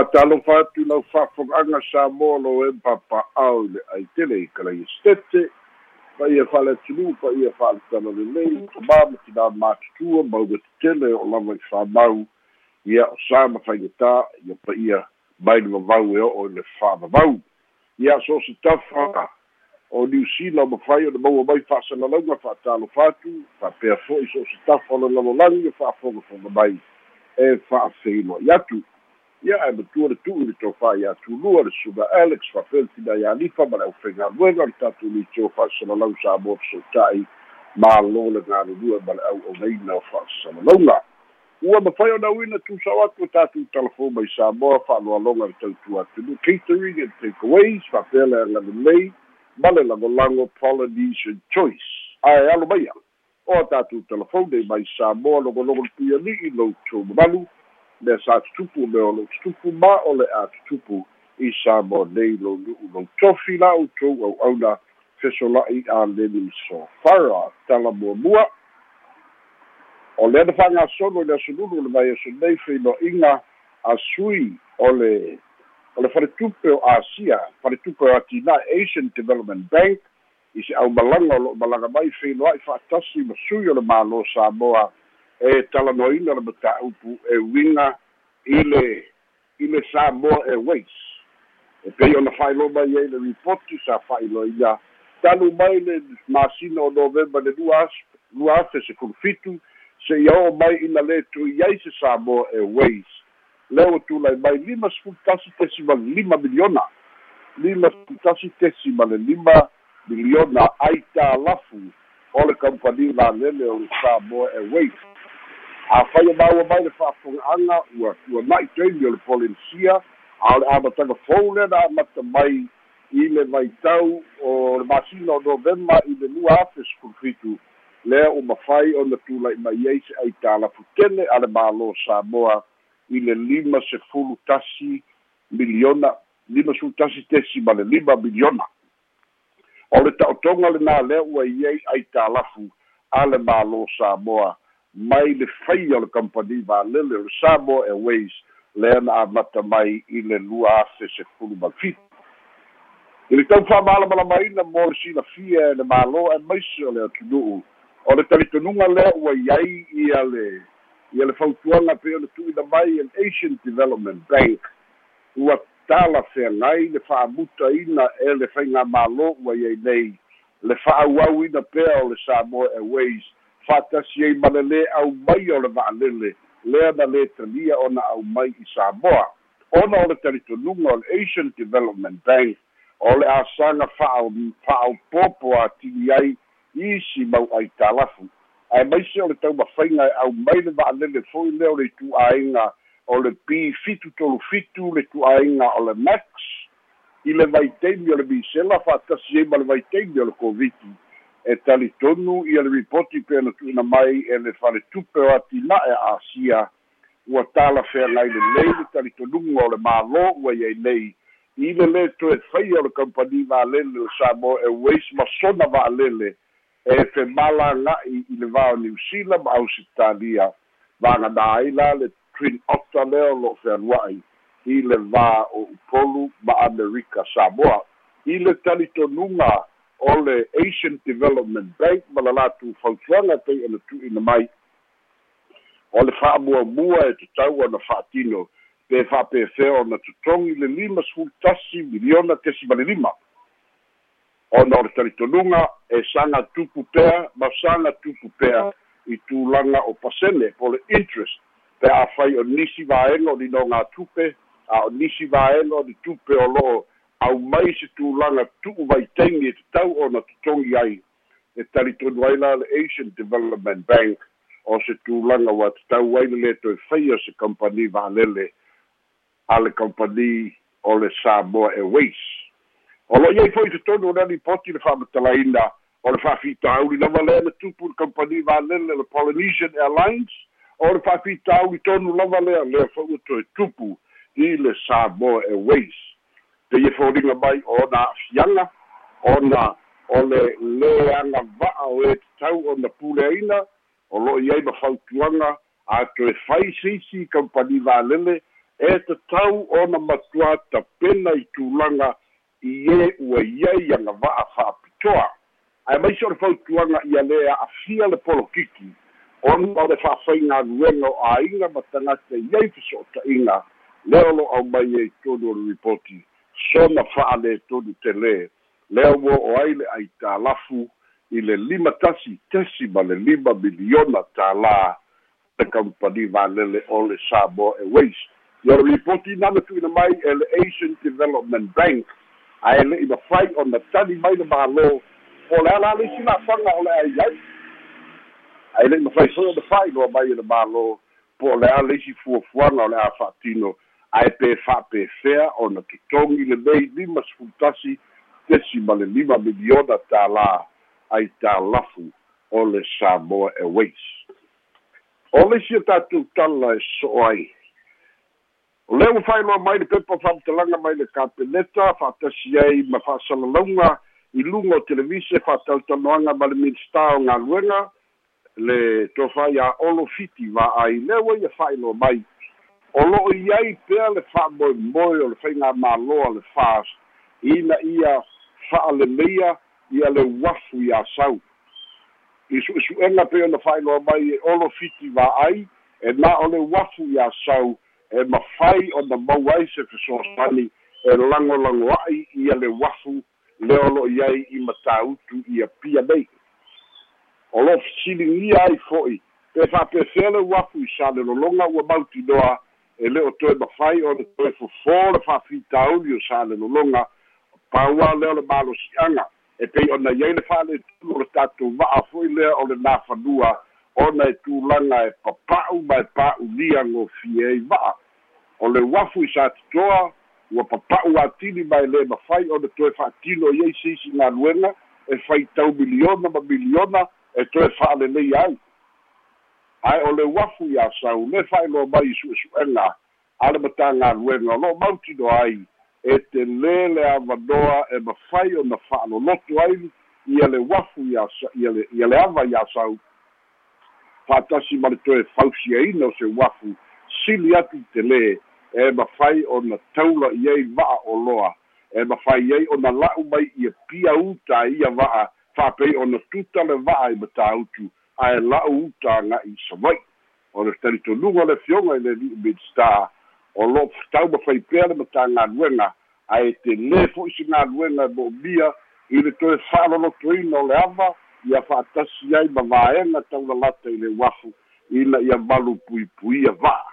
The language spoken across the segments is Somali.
fa'atalofa atu lau fa'afoga'aga sa mo lo e papa'ao le aitele i kalaia stete. Faia fa'aleatulu faia fa'aletala lelei tamā ma tinā matutua mauga tetele o lava i fāmau ia o sa ma faigatā ia paia mai le vavau e o'o i le fa'avavau ia so se tafa o niusila o mafai o le maua mai fa'asalalauga fa'atalofa atu fa'apea fo'i so se tafa o le lalolagi e fa'afogafoga mai e fa'afeiloai atu ia e matua le tu'u le tofā iā tulua le suga alex fa'afeletina iā lifa ma le ʻaufaigaluega le tatou litio fa'asalalau sa mo fesouta'i mālō le galulua ma le ʻauʻauleina o fa'asalalauga ua mafai ona uina tusao atu o tatou talafou mai samoa fa'aloaloga le tautua atunu. Catering and takeaways fa'apea le agalelei ma le lagolago polynesian choice. Ae alo maia o tatou talafou nei mai samoa logologo le puiali'i lou mamalu le sa tutupu me o lo tutupu ma o le a tutupu i sa mo nei lo nu'u lo tofi la outou au'auna fesola'i a leni sofara tala muamua o le ana fa'agasolo i le asolulu o le mai aso nei feino'iga asui o le o le faletupe o asia faletupe o atina asian development bank i se ʻaumalaga o lo'o malaga mai feiloa'i fa'atasi ma sui o le mālō samoa e talanoina le mataupu e uiga i le i le Samoa Airways e pei ona fa'ailo mai ai le ripoti sa fa'ailoia talu mai le masina o novemba le lua lua afe se kulufitu se ia o mai ina lē tui ai se Samoa Airways le ua tulai mai lima sefulutasi tesi ma le lima miliona. Lima sefulutasi tesi ma le lima miliona ai tālafu o le kampani lalele o le Samoa Airways afaia maua mai le fa'afoga'aga ua ua na'itaimi o le polenisia a o le amataga fou lea na amata mai i le vaitau o le masina o novema i le lua afe sefulufitu lea ua mafai ona tula'i mai ai se ai talafu tele a le mālō samoa i le lima sefulu tasi miliona lima sefulu tasi tesi ma le lima miliona. O le ta'otoga lenā lea ua i ai ai talafu a le mālō samoa mai le faia o le kampani valele o le Samoa Airways lea na amata mai i le lua afe sefulu ma fitu i le tau fa'amalamalamaina mo le silafia e le mālō e maise o le atunu'u. O le talitonuga lea ua iai ia le ia le fautuaga pe ona tu'uina mai an asian development bank. Ua tala feagai le fa'amutaina e le faiga mālō ua iai nei. Le fa'auauina pea o le Samoa Airways fa'atasi ai ma le lē au mai o le va'alele lea na lē talia ona au mai i samoa. Ona o le talitonuga o le asian development bank. O le asaga fa'ao fa'aopopo atili ai isi mau ai talafu. Ae maise o le taumafaiga e au mai le va'alele fo'i lea o le itu'āiga o le pi fitu tolu fitu le tu'āiga o le max. I le vaiteimi o le misela fa'atasi ai ma le vaiteimi o le koviti e talitonu ia le ripoti pe na tuina mai e le faletupe o atina'e asia ua talafeagai lelei le talitonuga o le mālō ua iai nei. I le lē toe faia o le kampani valele le samoa airways ma sona va'alele e femalaga'i i le vao niusila ma ausitalia vagana ai la le twin otter lea o lo'o fealua'i i le vā o upolu ma amerika samoa. I le talitonuga o le asian development bank ma la latou fautuaga pei ona tu'uina mai. O le fa'amuamua e tatau ona fa'atino pe fa'apefea ona totogi le lima sefulutasi miliona tesi ma le lima. Ona o le talitonuga e saga tupu pea ma saga tupu pea i tulaga o pasene po le interest. Pe a'afai o nisi vaega o linoga tupe a o nisi vaega o le tupe o lo'o au mai se tulaga tu'u vaitaimi e tatau ona totogi ai e talitonu ai la le asian development bank o se tulaga ua tatau ai le lē toe faia se kampani valele a le kampani o le samoa airways. O lo'i ai fo'i totonu o le alipoti le fa'amatalaina o le fa'afitauli lava lea na tupu le kampani valele le polynesian airlines o le fa'afitauli tonu lava lea lea fo'ua toe tupu i le samoa airways te ia foliga mai ona a'afiaga ona o le lē agava'a o e tatau ona puleaina o lo'o i ai ma fautuaga a toe fai seisi kampani valele e tatau ona matua tapena i tulaga i ē ua iai agava'a fa'apitoa ae maisi o le fautuaga ia lē a'afia le polokiki ona o le fa'afaigaluega o āiga ma tagata iai feso'ota'iga lea o lo'au mai ai tonu o le ripoti sona fa'alē tonu telē lea ua o ai le aitālafu i le lima tasi tesi ma le lima miliona tālā le kampani valele o le Samoa Airways. Ia le ripoti nana tuina mai e le Asian Development Bank. Ae le'i mafai ona tani mai le mālō o le ala leisi la'afaga o le ai ai. Ae le'i mafai foi ona fa'ailoa mai e le mālō po o le a leisi fuafuaga o le a fa'atino ae pe fa'apefea ona totogi le mei lima sefulutasi tesi ma le lima miliona tālā ai tālafu o le Samoa Airways. O le sia tātou tala e so ai. O leo ua whailoa mai le pepa whamtalanga mai le kapeneta, whaatasi ai ma whaasalalaunga i lunga o televise whaatautanoanga ma le minsta o ngā luenga, le tō whai a olo fiti wa ai lewa ia whailoa mai. O loo iai pēr le whaamoe moe o le whainga māloa le ina ia wha le meia ia le wafu ia sau. I suʻesuʻega pe ona fa'ailoa mai e olo fiti va'ai e na o le wafu ia sau e mafai ona mau ai se fesosani e lagolago a'i ia le wafu le o lo'i ai i matāutu ia pia nei. O lo fesiligia ai fo'i pe fa'apefea le wafu i sa le lologa ua mautinoa e le o toe mafai o le toe fofō le fa'afitauli o sa le lologa paua lea o le malosi'aga e pei ona iai le fa'aletulu o le tatou va'a fo'i lea o le nafanua ona e tulaga e papa'u ma e pa'ulia gofie ai va'a o le uafu i sa totoa ua papa'u atini ma e lē mafai ona toe fa'atino i ai seisi galuega e fai tau miliona ma miliona e toe fa'alelei ai ae o le uafu iā sau le fa'ailoa mai i su'esu'ega a le matagaluega o lo'o mautino ai. E te lē le avanoa e mafai ona fa'aloloto ai ia le uafu ia ia le ia le ava ia sau fa'atasi ma le toe fausiaina o se uafu sili atu i te lē e mafai ona taula i ai va'a o loa. E mafai ai ona la'u mai ia pia uta ia va'a fa'apei ona tuta le va'a i matautu ae la'u uta aga'i savai o le talitonuga le fioga i le li'i midstar o lo tau ma fai pea le mata galuega ae te lē fo'i se galuega e mo'omia i le toe fa'alolotoina o le ava ia fa'atasi ai ma vaega taulalata i le uafu ina ia malu puipuia va'a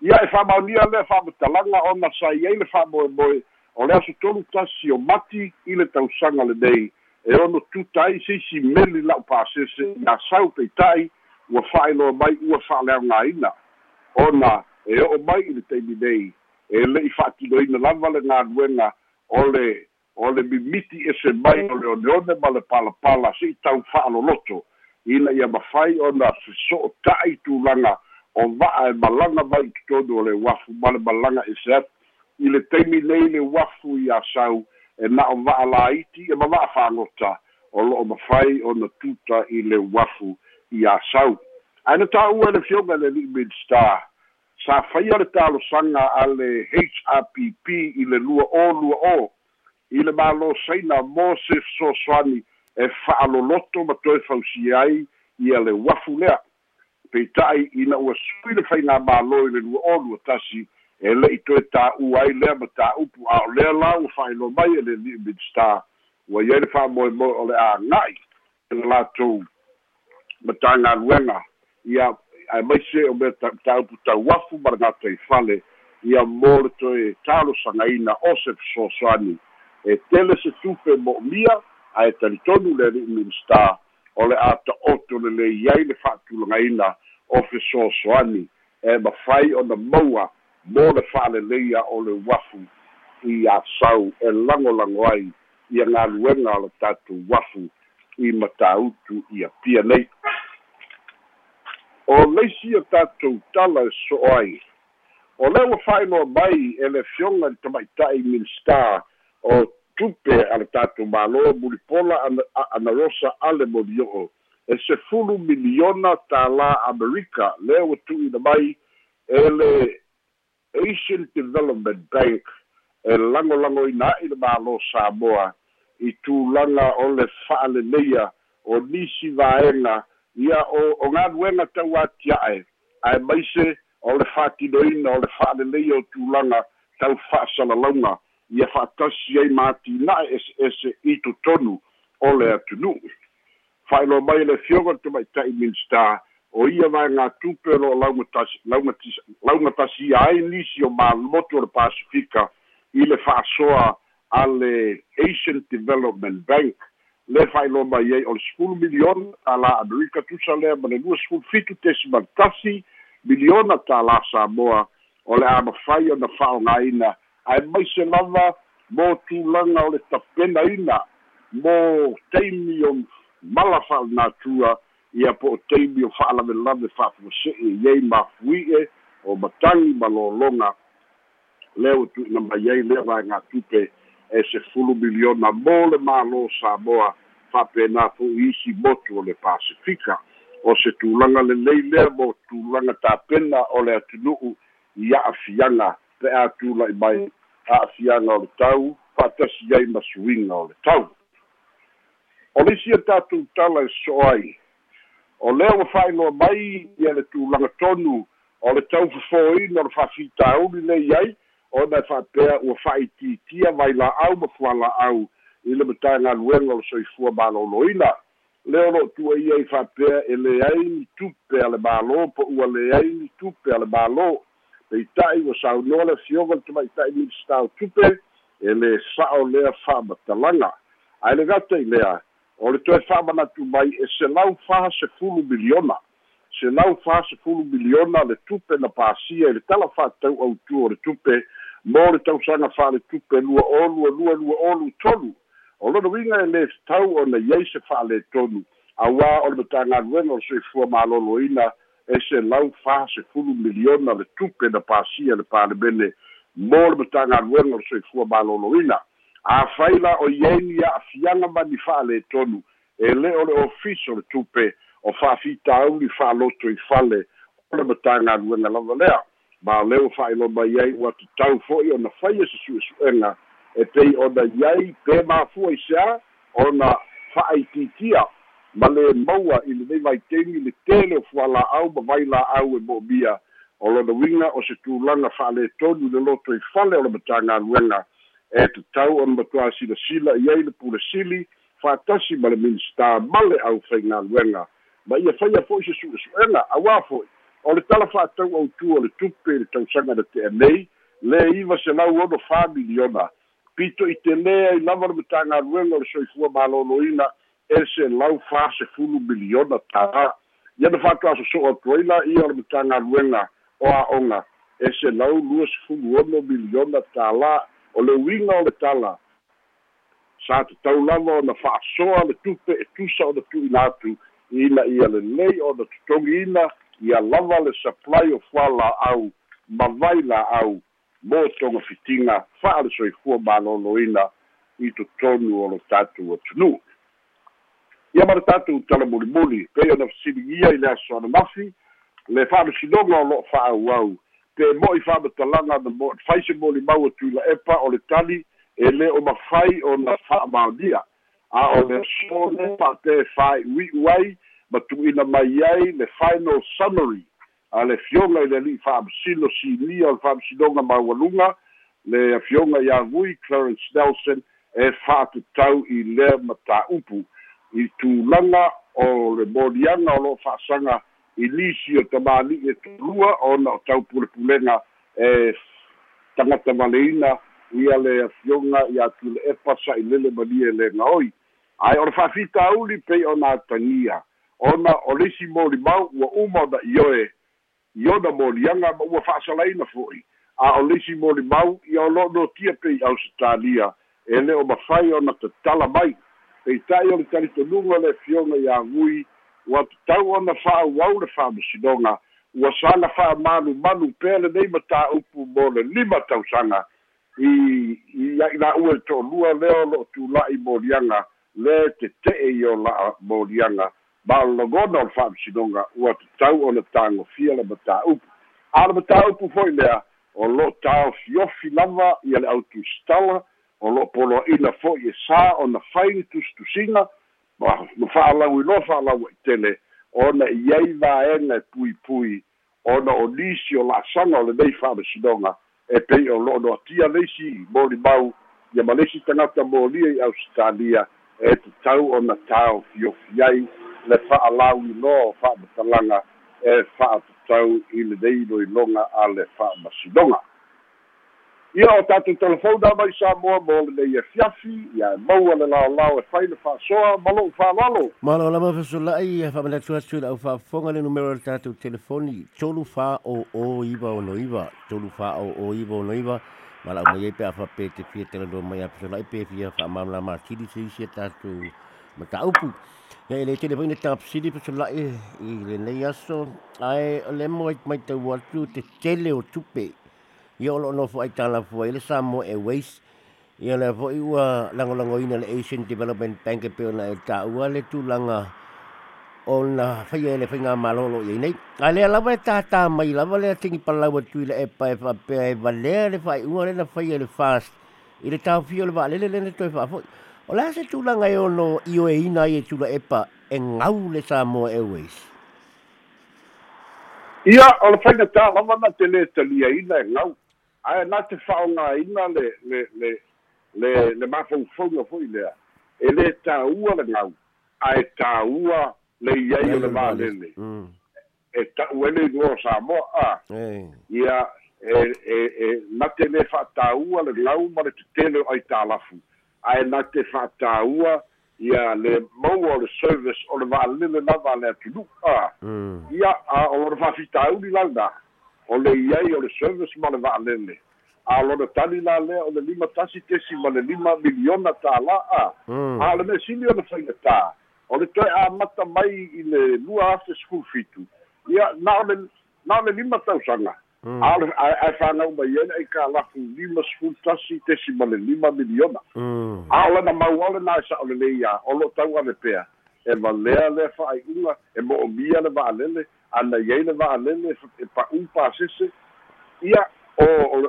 ia e fa'amaonia lea fa'amatalaga ona sai ai le fa'amoemoe o le aso tolu tasi o mati i le tausaga lenei e ono tuta ai seisi meli la'u pasese ia sau peita'i ua fa'ailoa mai ua fa'aleaogāina ona e o'o mai i le taimi nei e le'i fa'atinoina lava le galuega o le o le mimiti ese mai o le oneone ma le palapala se'i tau fa'aloloto ina ia mafai ona feso'ota'i tulaga o va'a e malaga mai totonu o le uafu ma le malaga ese atu i le taimi nei le uafu iā sau e na o va'a laiti e ma va'a fa'agota o lo'o mafai ona tuta i le uafu iā sau. Ae na tā'ua le fioga le li'i midstar sa faia le talosaga a le hrpp i le lua o lua o. I le mālō saina mo se fesoasoani e fa'aloloto ma toe fausia ai ia le uafu lea. Peita'i ina ua sui le faigā mālō i le lua o lua tasi e le'i toe tā'ua ai lea ma tā'upu a o lea la ua fa'ailoa mai e le li'imid star. Ua iai le fa'amoemoe o le aga'i e le latou matagaluega ia ae maise o mea taupu tauafu ma le gatai fale ia mo le toe talosagaina o se fesoasoani e tele se tupe mo'omia ae talitonu le ali'i minista o le a ta'oto lelei ai le fa'atulagaina o fesoasoani e mafai ona maua mo le fa'aleleia o le uafu i asau e lagolago ai ia galuega o le tatou uafu i matautu ia pia nei. O leisi o tatou tala e so'o ai. O le ua fa'ailoa mai e le fioga le tama'ita'i minstar o tupe a le tatou māloa mulipola ana rosa ale molio'o e se fulu miliona tālā amerika lea ua tu'uina mai e le asian development bank e lagolagoina a'i le mālō samoa i tulaga o le fa'aleleia o nisi vaega ia o o galuega tau atia'e ae maise o le fa'atinoina o le fa'aleleia o tulaga tau fa'asalalauga ia fa'atasi ai matina'e ese'ese i totonu o le atunu'u fa'ailoa mai le fioga te maita'i minista o ia vaega tupe o lo'o laugatasi laugatasi ia ai nisi o malomotu o le pasifika i le fa'asoa a le asian development bank. Le fa'ailoa mai ai o le sepulu miliona tālā amerika tusa lea ma le lua sepulu fitu tesimal tasi miliona tālā samoa o le a mafai ona fa'aogāina ae maise lava mo tulaga o le tapenaina mo taimi o mala fa'alanatua ia po o taimi o fa'alavelave fa'afuase'e iai mafui'e o matagi ma lologa lea ua tu'uina mai ai lea vaega tupe e se fulu miliona mo le mālō samoa fa'apena fo'i isi motu o le pasifika. O se tulaga lelei lea mo tulaga tapena o le atunu'u i a'afiaga pe a tula'i mai a'afiaga o le tau fa'atasi ai ma suiga o le tau. O le a tatou tala e so ai o lea ua fa'ailoa mai ia le tulaga tonu o le tau fofōina o le fa'afitauli lei ai ona e fa'apea ua fa'aitiitia vai la'au ma fuala'au i le matagaluega o le soifua malōlōina le o lo'o tu'aia i fa'apea e leai ni tupe a le mālō po ua leai ni tupe a le mālō. Peita'i ua saunoa le afioga le tamaita'i minista tupe e lē sa'o lea fa'amatalaga ae le gata i lea o le toe fa'amanatu mai e selau fasefulu miliona selau fasefulu miliona le tupe na pasia i le tala fa'atau autua o le tupe mo le tausaga fa'aletupe lua olu lua lua olu tolu o lona uiga e lē tau ona iai se fa'aletonu auā o le matagaluega o le soifua malōlōina e se lau fasefulu miliona le tupe na pasia le palemene mo le matagaluega o le soifua malōlōina afai la o iai ni a'afiaga mani fa'aletonu e lē o le ofisa o le tupe o fa'afitauli fa'aloto i fale o le matagaluega lava lea. Ma leo fa'ailoa mai ai ua tatau fo'i ona faia se su'esu'ega e pei ona iai pe mafua i seā ona fa'aititia ma le maua i lenei vaitegi le tele o fuala'au ma vai la'au e mo'omia. O lona uiga o se tulaga fa'aletonu le loto i fale o le matagaluega e tatau ona matuā silasila i ai le pulesili fa'atasi ma le minista male au faigaluega ma ia faia fo'i se su'esu'ega auā fo'i. O le tala fa'atau autu o le tupe i le tausaga na te'anei le iva se lau ono familiona pito i te lea i lava le matagaluega o le soifua malōlōina e se lau fasefulu miliona tāā ia na fa'atuasoso'o atu ai la ia o le matagaluega o a'oga e se lau lua sefulu ono miliona tālā o le uiga o le tala sa tatau lava ona fa'asoa le tupe e tusa ona tu'ina atu ina ia lelei ona totogiina ia lava le supply o fuala'au ma vai la'au mo toga fitiga fa'a le soifua malōlōina i totonu o lo tatou atunuu ia ma le tatou talamulimuli pei ona fasiligia i le aso ana mafi le fa'amasinoga o lo'o fa'auau pe mo'i fa'amatalaga na mo faise molimau atuila epa o le tali e lē o mafai ona fa'amaonia a o le aso le fa'ape fā'iui'u ai ma tu'uina mai ai le final summary. A le fioga i le ali'i fa'amasilo sinia o le fa'amasinoga maualuga le afioga iā vui clarence nelson e fa'atatau i lea matā'upu i tulaga o le moliaga o lo'o fa'asaga i lisi o tamāli'i e tolua ona o taupulepulega e tagata valeina ia le afioga iā tule epa sa'ilele malia e le gaoi ae o le fa'afitauli pei ona atagia ona o lisi molimau ua uma ona ioe. I ona moliaga ma ua fa'asalaina fo'i a o lisi molimau ia o lo'o notia pei ausitalia e le o mafai ona tatala mai. Peita'i o le talitonuga le fioga iā vui ua tatau ona fa'auau le fa'amasinoga ua saga fa'amalumalu pea lenei matā'upu mo le lima tausaga i i a'i la'ua le to'olua lea o lo'o tula'i moliaga le tete'e i o la'a moliaga ma o o le fa'amasinoga ua tatau ona tagofia le matā'upu a le matāupu fo'i lea o lo taofiofi lava ia le autusitala o lo poloaʻina fo'i e sa ona fai tusitusiga ma fa'alau iloa fa'alau i tele ona i ai vaega e puipui ona o nisi o la'asaga o lenei fa'amasinoga e pei o lo'o noatia leisi molimau ia ma leisi tagata molia i ausitalia e tatau ona taofiofi ai le fa'alau iloa o fa'amatalaga e fa'atatau i lenei loiloga a le fa'amasinoga ia o tatou telefona mai sa moa mo lenei e fiafi ia e maua le laolao e fai le fa'asoa ma lo'u fa'alalo malo lama fesola'i e fa'amanatuatu le au fa'afofoga le numero le tatou telefoni. Tolu fa'o'o iva ono iva tolu fa'o'o iva ono iva ma la'u mai ai pe afape te fia telaloa mai a fesola'i pe fia fa'amamala makili se e tatou mataupu. Ia i le telefoni le tapasili fesola'i i lenei aso. Ae o le mo mai tau atu te tele o tupe ia o lo'o fo ai tala fo le Samoa Airways ia le fo i ua lango ina le Asian Development Bank e pe ona e tāua le tūlanga o na whaia le whainga malolo i nei. A lea lawa e tātā mai lawa lea tingi palawa tui le e pae e valea le whai ua le na whaia le fast i le tāu fio le wā lele le fo. O lea se tūlanga e ono i o e ina i e ngau le Samoa Airways. Ia, o le whainga tā na te le e ngau ae na te fa'aogāina le le le le le mafaufauga fo'i lea. E lē tāua le gau ae tāua le iai o le valele e ta'u ele igoa o samoa a. Ia e e e na te lē fa'atāua le gau ma le tetele o ai tālafu. Ae na te fa'atāua ia le maua o le service o le va'alele lava a le a ia a o le fa'afitauli launa o le iai o le service ma le va'alele. A lona tali la lea o le lima tasi tesi ma le lima miliona tāla'a mm. a le mesili o le faigatā o le toe amata mai i le lua after school fitu. Ia na o le na o le lima tausaga. Mm. a ae fanau mai ene ai kalafu lima school tasi tesi ma le lima miliona. Mm. a o lana mau ole na e sa'o lelei a o lo tau ane pea e valea le fa'ai'uga e mo'omia le va'alele ana iai le va'alele e pa'u pasese ia o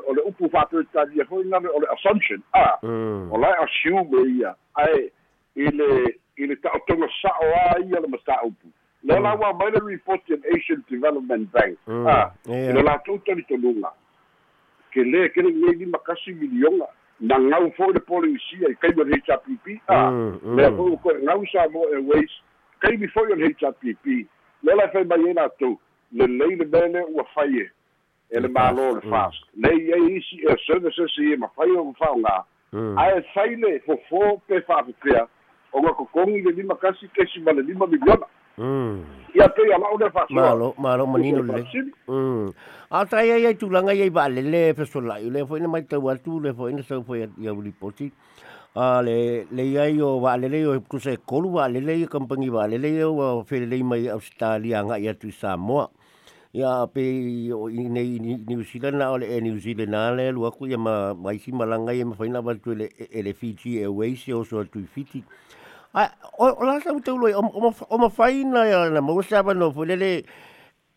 o le upu fa'apetalia foi gale o le assumption a o lae assume ia ae i le i le ta'otoga sa'o a ia le mataupu le laua mai le reporting asian development bank. A i le latou tolitonuga ke lē ke le iai lima kasi milioga na ngau fo'i le polisia i kaimi o le hpp a lea fo'i o koe ngau sa mo e ways. Kaimi fo'i o le hpp le lai fai mai ai latou lelei le mea le ua fai e e le malo le fast. le ia isi e services i ma fai o fa nga ai fai le fo fo pe fa pia o ga kokongi le lima kasi ke si vale lima miliona ia pe ia mau le fa malo malo manino le. a tai ai tu langa ia ba le le pe so lai le fo ina mai tau atu le fo ina sau fo ia uli poti a le le ia yo va le le yo ku se kolu va le le company va le le yo fe le mai australia nga ia tu samoa ia pe o nei New Zealand na ole e New Zealand na le lu aku ia ma mai si malanga ia ma faina ba tu le ele Fiji Airways o so tu fiti. a o la sa tu lo o o ma faina ia na mo sa ba no fo le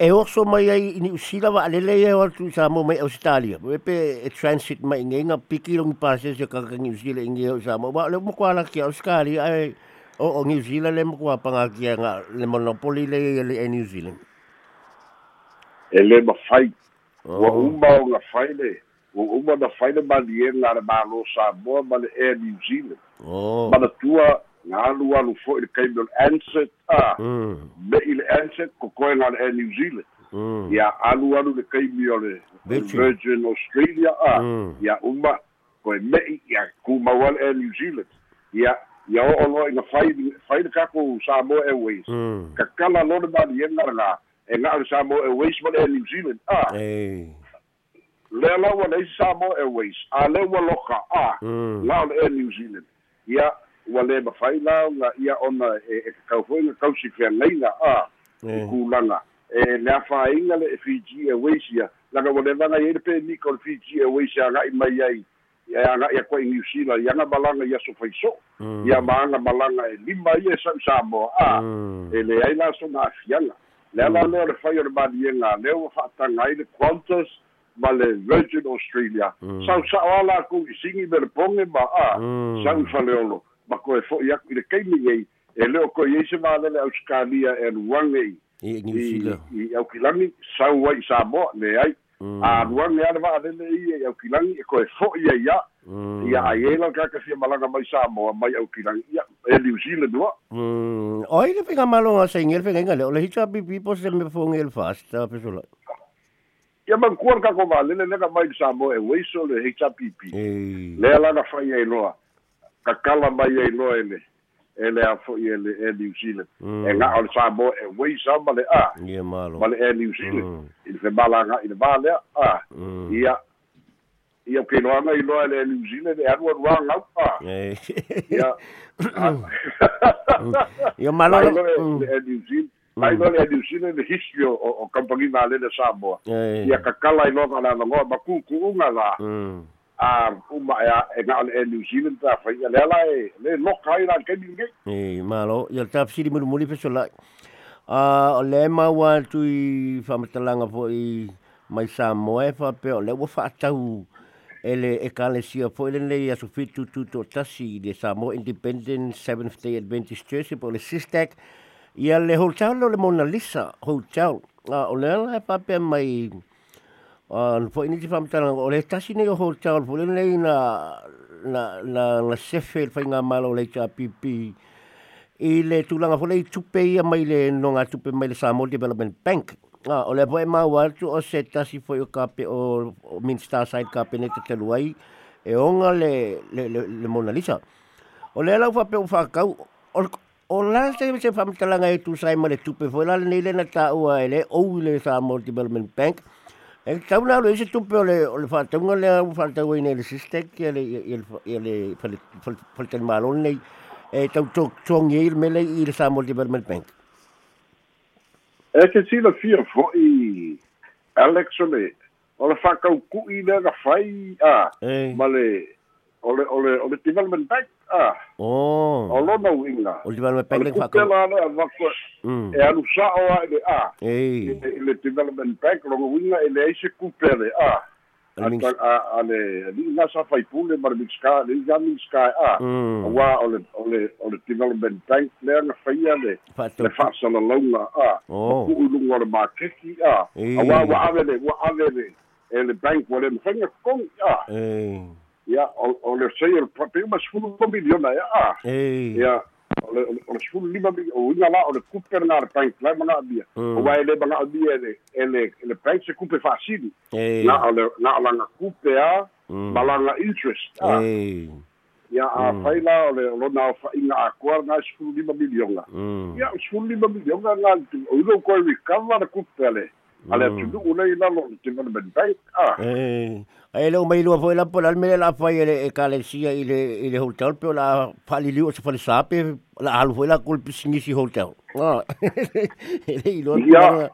e o so mai ai New Zealand va le le o tu sa mo mai Australia. Pe pe e transit mai ngenga piki long passe se ka New Zealand ngi o sa mo. Ba le mo kwala ki Australia ai o New Zealand le mo kwa panga ki nga le monopoly le le New Zealand. E le mafai ua uma o ga fai le ua uma na fai le maliega a le malo samoa ma le new zealand. Manatua ga alualu fo'i le kaimi o le anset a me i le anset kokoe ga le air new zealand ia alualu le kaimi o le virgin australia a ia uma koe me'i ia kumaua le air new zealand ia ia o'oloa i ga fai fai le kako samoa airways kakala lo le maliega laga e ngā le Samoa Airways ma le New Zealand. Ah. Hey. Le lawa le Samoa Airways. A le wa loka. Ah. Mm. Lao le New Zealand. Ia, wa le mawhai lao nga ia ona e, e kau fwoi nga kau si whea leina. Ah. E. E lea whainga le Fiji Airways ia. Langa wa le vanga i e pe ni ko Fiji Airways ia ngai mai ai. Ia koe New Zealand. Ia nga malanga ia so faiso. Ia maanga malanga e lima ia sa Samoa. Ah. E le ai la so na fianga. le ala lea le fai o le maliega lea ua fa'ataga ai le qantas ma le virgin australia Mm. sau sa'o ala kou i sigi me le poge ma a Mm. sau i faleolo ma koe fo'i aku i le kaimi ai e le o koe iai se malele ausikalia e aluage i I i i aukilagi sau ai samoa leai Mm. a aluage ale va'alele ia i aukilagi e koe fo'i ai a Mm. ia ai ai la kakafia malaga mai samoa mai aukilagi ia e new zealand ua Mm. O ile pinga malo nga sa ingel pinga ngale. Ole hita pi pipo se me fo ngel fast ta pesola. ia makuar kako valele lega mai le samoa e weiso le hpp Eh. lea laga fai ai loa kakala mai ai loa ele ele a fo'i ele e new zealand Mm. e ga'a o le samoa e weisa ma le a Ia malo. ma le e new zealand Mm. i le i le valea a Mm. ia ia keloaga i loa ele e new zealand e alualuagau a Eh. ia Ia malo. Ai loa Mm. le e new zealand ai loa le e new zealand le history o o kampagi valele samoa Eh. ia kakala i loa galalogoa ma kuku'uga la Mm. A uma e e nga le New Zealand ta fa ia le la e le loka i la ke ni nge Eh, malo. Ia tap siri mulu muli pesola. Ah, o le maua tu i whamatalanga fo i mai sa moe fa pe o le wa fa tau ele e le aso fitu tu to tasi i le Samoa Independent Seventh Day Adventist Church po le Sistek ia le hotel lo le Mona Lisa hotel ah o le la e mai an fo ini ti whamatanga, o le tasi ne ho hotel, fo le nei na, na, na, na sefe, fa nga malo le ta pipi, i le tulanga fo le i tupe ia mai le nonga tupe mai le Samoa Development Bank. a o le poe mau atu o se tasi fo i o kape o, o Side kape ne te teluai, e onga le, le, le, le Mona Lisa. O le lau whape o whakau, o, o la se se nga e tu sai ma le tupe, fo la nei le na ta ua e le, le Samoa Development Bank, E tau nā roi se tupe o le, o le whātaunga le au whātau i nei le sistek i le, i le, i le whalitani mālon nei e tau tō tongi i le mele i le Samoa Development Bank. e ke si la fia fo i Alex o le o le whakau ku i le ga fai a E, ma le o le o le o le development bank a o, o lo no inga o Development Bank le le ku whakau. la le a wako Mm. e anu sa o a le a E, i le development bank lo winga e le eise ku pele a Al mings- a a a le ni nga sa fai pule mar mix ka le nga mix ka a wa o le o le o le development bank le nga faia le Whātau. le fasala launga a Oh. ku ulunga le makeki a E. a wa wa ave le wa ave le e le bank wa le fanga kong a E, ya o o le sei el proprio mas fu un miliona ya. A e, ya o le o le fu lima mi o ina la o le kuper na le la bia Mm. o wa le mana bia le ele ele bank se kupe fasili e, na o le na o la kupe a Mm. malanga interest a e, ya a faila o le o na fa inga a kwa na fu lima miliona mm. ya fu lima miliona na o lo ko recover le kupe le ale Mm. tu u le la lo development bank a E, e le o mai lua foi la pola mele la fai ele e kale sia i le, i le hotel pe o la pali liu se fali sape la alu foi la kulpi singisi hotel. Ah, ele i lua Ia. pulanga.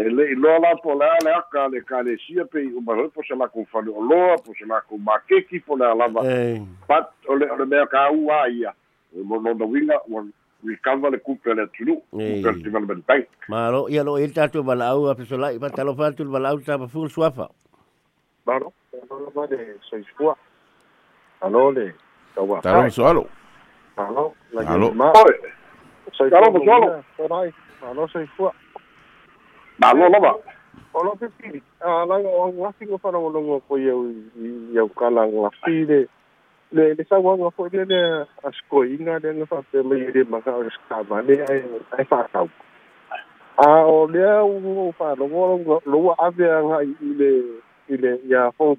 e le i loa la po lea le aka le kalesia pe i umahoe po se la ko fale o loa po se la ko makeki po lea lava E, pat o le o le mea ka ua ia e mo no winga o recover le kupe le tunu Ei. kupe le development bank Malo, ia lo il tatu balau a pesola i patalo fatu balau ta fu suafa. Claro, no lo de soy fua. Aló, le. Tawa. Talo solo. Aló, la Aló. Ma. Oe, Soy Aló, fua, solo. Aló, aló, soy fua. na lo Aló, que sí. Ah, la o ngasi ko para mo longo ko yo yo kala ngasi de le le sa wa ko le le asko inga de na fa te le de ma ka ska ba le ai ai fa ka. Ah, o le o fa lo lo lo ave nga i le i le ya fo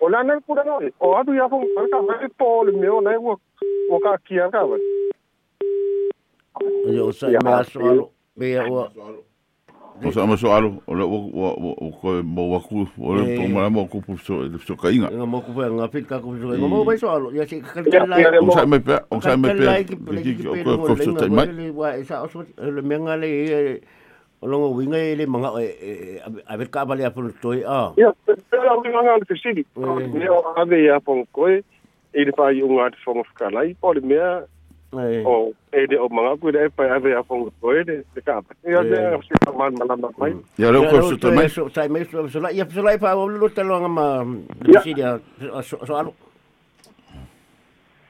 o la na pura no o adu ya fo ka ka po le me o na wo wo ka kia ka ba Ia o sa me aso alo. Bea O sa ma so alo, o le o o o ko mo wa ku, o le po ma mo ku pu so so ka inga. Nga mo ku fa nga fit ka ku so. Mo bai so alo. Ia se ka ka lai. O sa me pe, o sa me pe. Ki Ki o ko ko so tai mai. Le wa sa o so le menga le e o longo winga e le manga e a ver ka vale a fu toi a. ya pero o nga nga te sili Eh. me o ave ya fo ko e le pa yo nga fo mo ka lai po le me o e de o manga ku de pa ave a fong ko e de te ka ia de si man malama mai ya lo ko su mai so sai mai so so la ia so la pa o lu te lo ma si dia so alo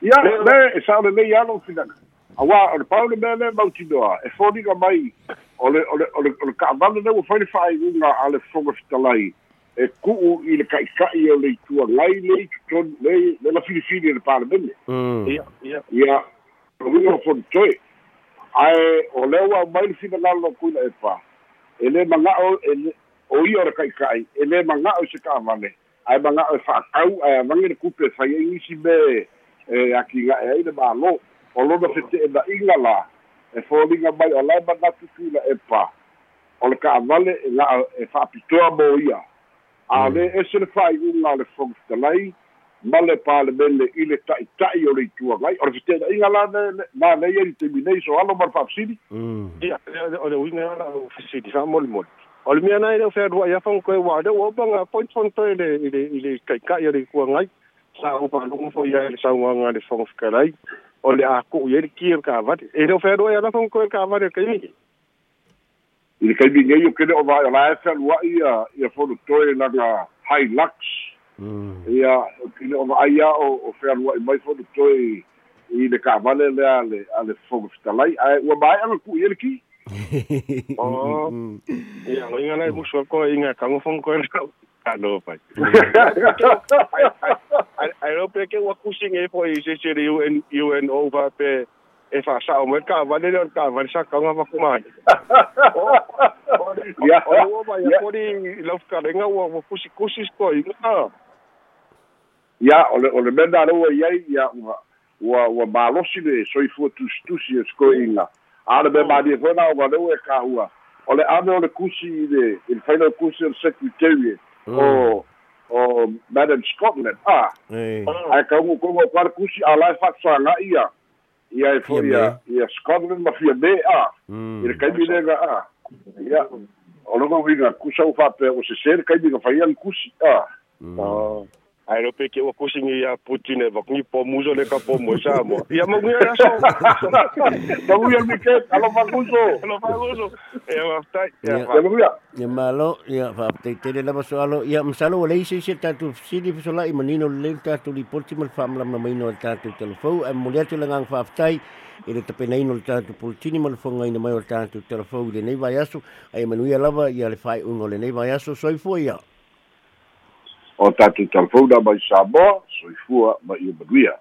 ia le e sa le le ia lo fina awa o le pa le mele mau ti doa e fodi ga mai o le o le o le ka vale le o fai fai unga ale fonga fitalai e ku'u i le ka'ikai o le itua ngai le itutonu le le la filifili le palemene ia ia ia Rovino Fontoe. Ai, o leo au mai fina lalo kuina e pa. E le mangao, e le, o i ora kai kai, e le mangao se ka vale. Ai mangao e whaakau, ai a mangi le kupe e isi me, e aki nga e aile malo. O lona fete na inga la, e fōlinga mai o lai manatu kuina e pa. O le ka vale, e nga e whaapitoa mo ia. A le e se le whai unga le whongtalai, male pale mele i le tai tai o le itua ngai o le fitena inga la na ne ye te minei so alo mar fapsidi ia o le winga la o mol o le miana ile fe ro ia fon ko wa de o banga point fon to ile ile ile kai kai ile ku ngai. Sa o pa lu fo ia le sa nga le fon skalai o le a ku ye ki ka va ile fe ro ia la fon ko ka va ke mi i kai mi ngai o kene o vai o la fa wa ia ia fo to ile na high lux ia kile o ai o o fe alua i mai fo de toi i le ka vale le ale ale fo fitalai ai wa mai anga ku ile ki o ia o inga lai muso ko inga ka ngo fon ko ka no pai ai ro pe ke wa kusing e fo i se un un over pe e fa sa o mer ka vale le ka vale sa ka nga va kuma ya o va ya pori lo ka renga wa kusi kusi ko inga ia o le o le mena aloa iai ia ua ua ua malosi le soifua tusitusi e skoiga. A le mea malie foi na ua leu e kāua o le ame o le kusi i le i le faina kusi o le secretary o o madam scotland a. Ae kaugu koga o pale kusi a lae fa'atusaga'i ia. Ia e foi ia ia scotland ma fia me a. I le kaimilega a. Ia o loga uiga kusau fa'apea o sesē le kaimiga faia le kusi a ai lo pe ke wa kusi ngi ya putin e va ngi po muzo le ka po mo sa mo. Ya mo ngi ya so. Ba ngi ya mi ke alo va kuso alo va kuso e wa tai ya ya mo ya ya malo ya fa te te le ba so alo. Ya msalo le isi se tatu sidi so la imanino le tatu li porti mal fam la maino tatu telefo e mo le tu langang fa tai e le tape nei no le tatu poltini mal fonga ina mai o tatu telefo le nei vai aso ai manuia lava ia le fai ungo le nei vai aso soi foi ya o tatu telefona mai Samoa, soifua mai Umanuia.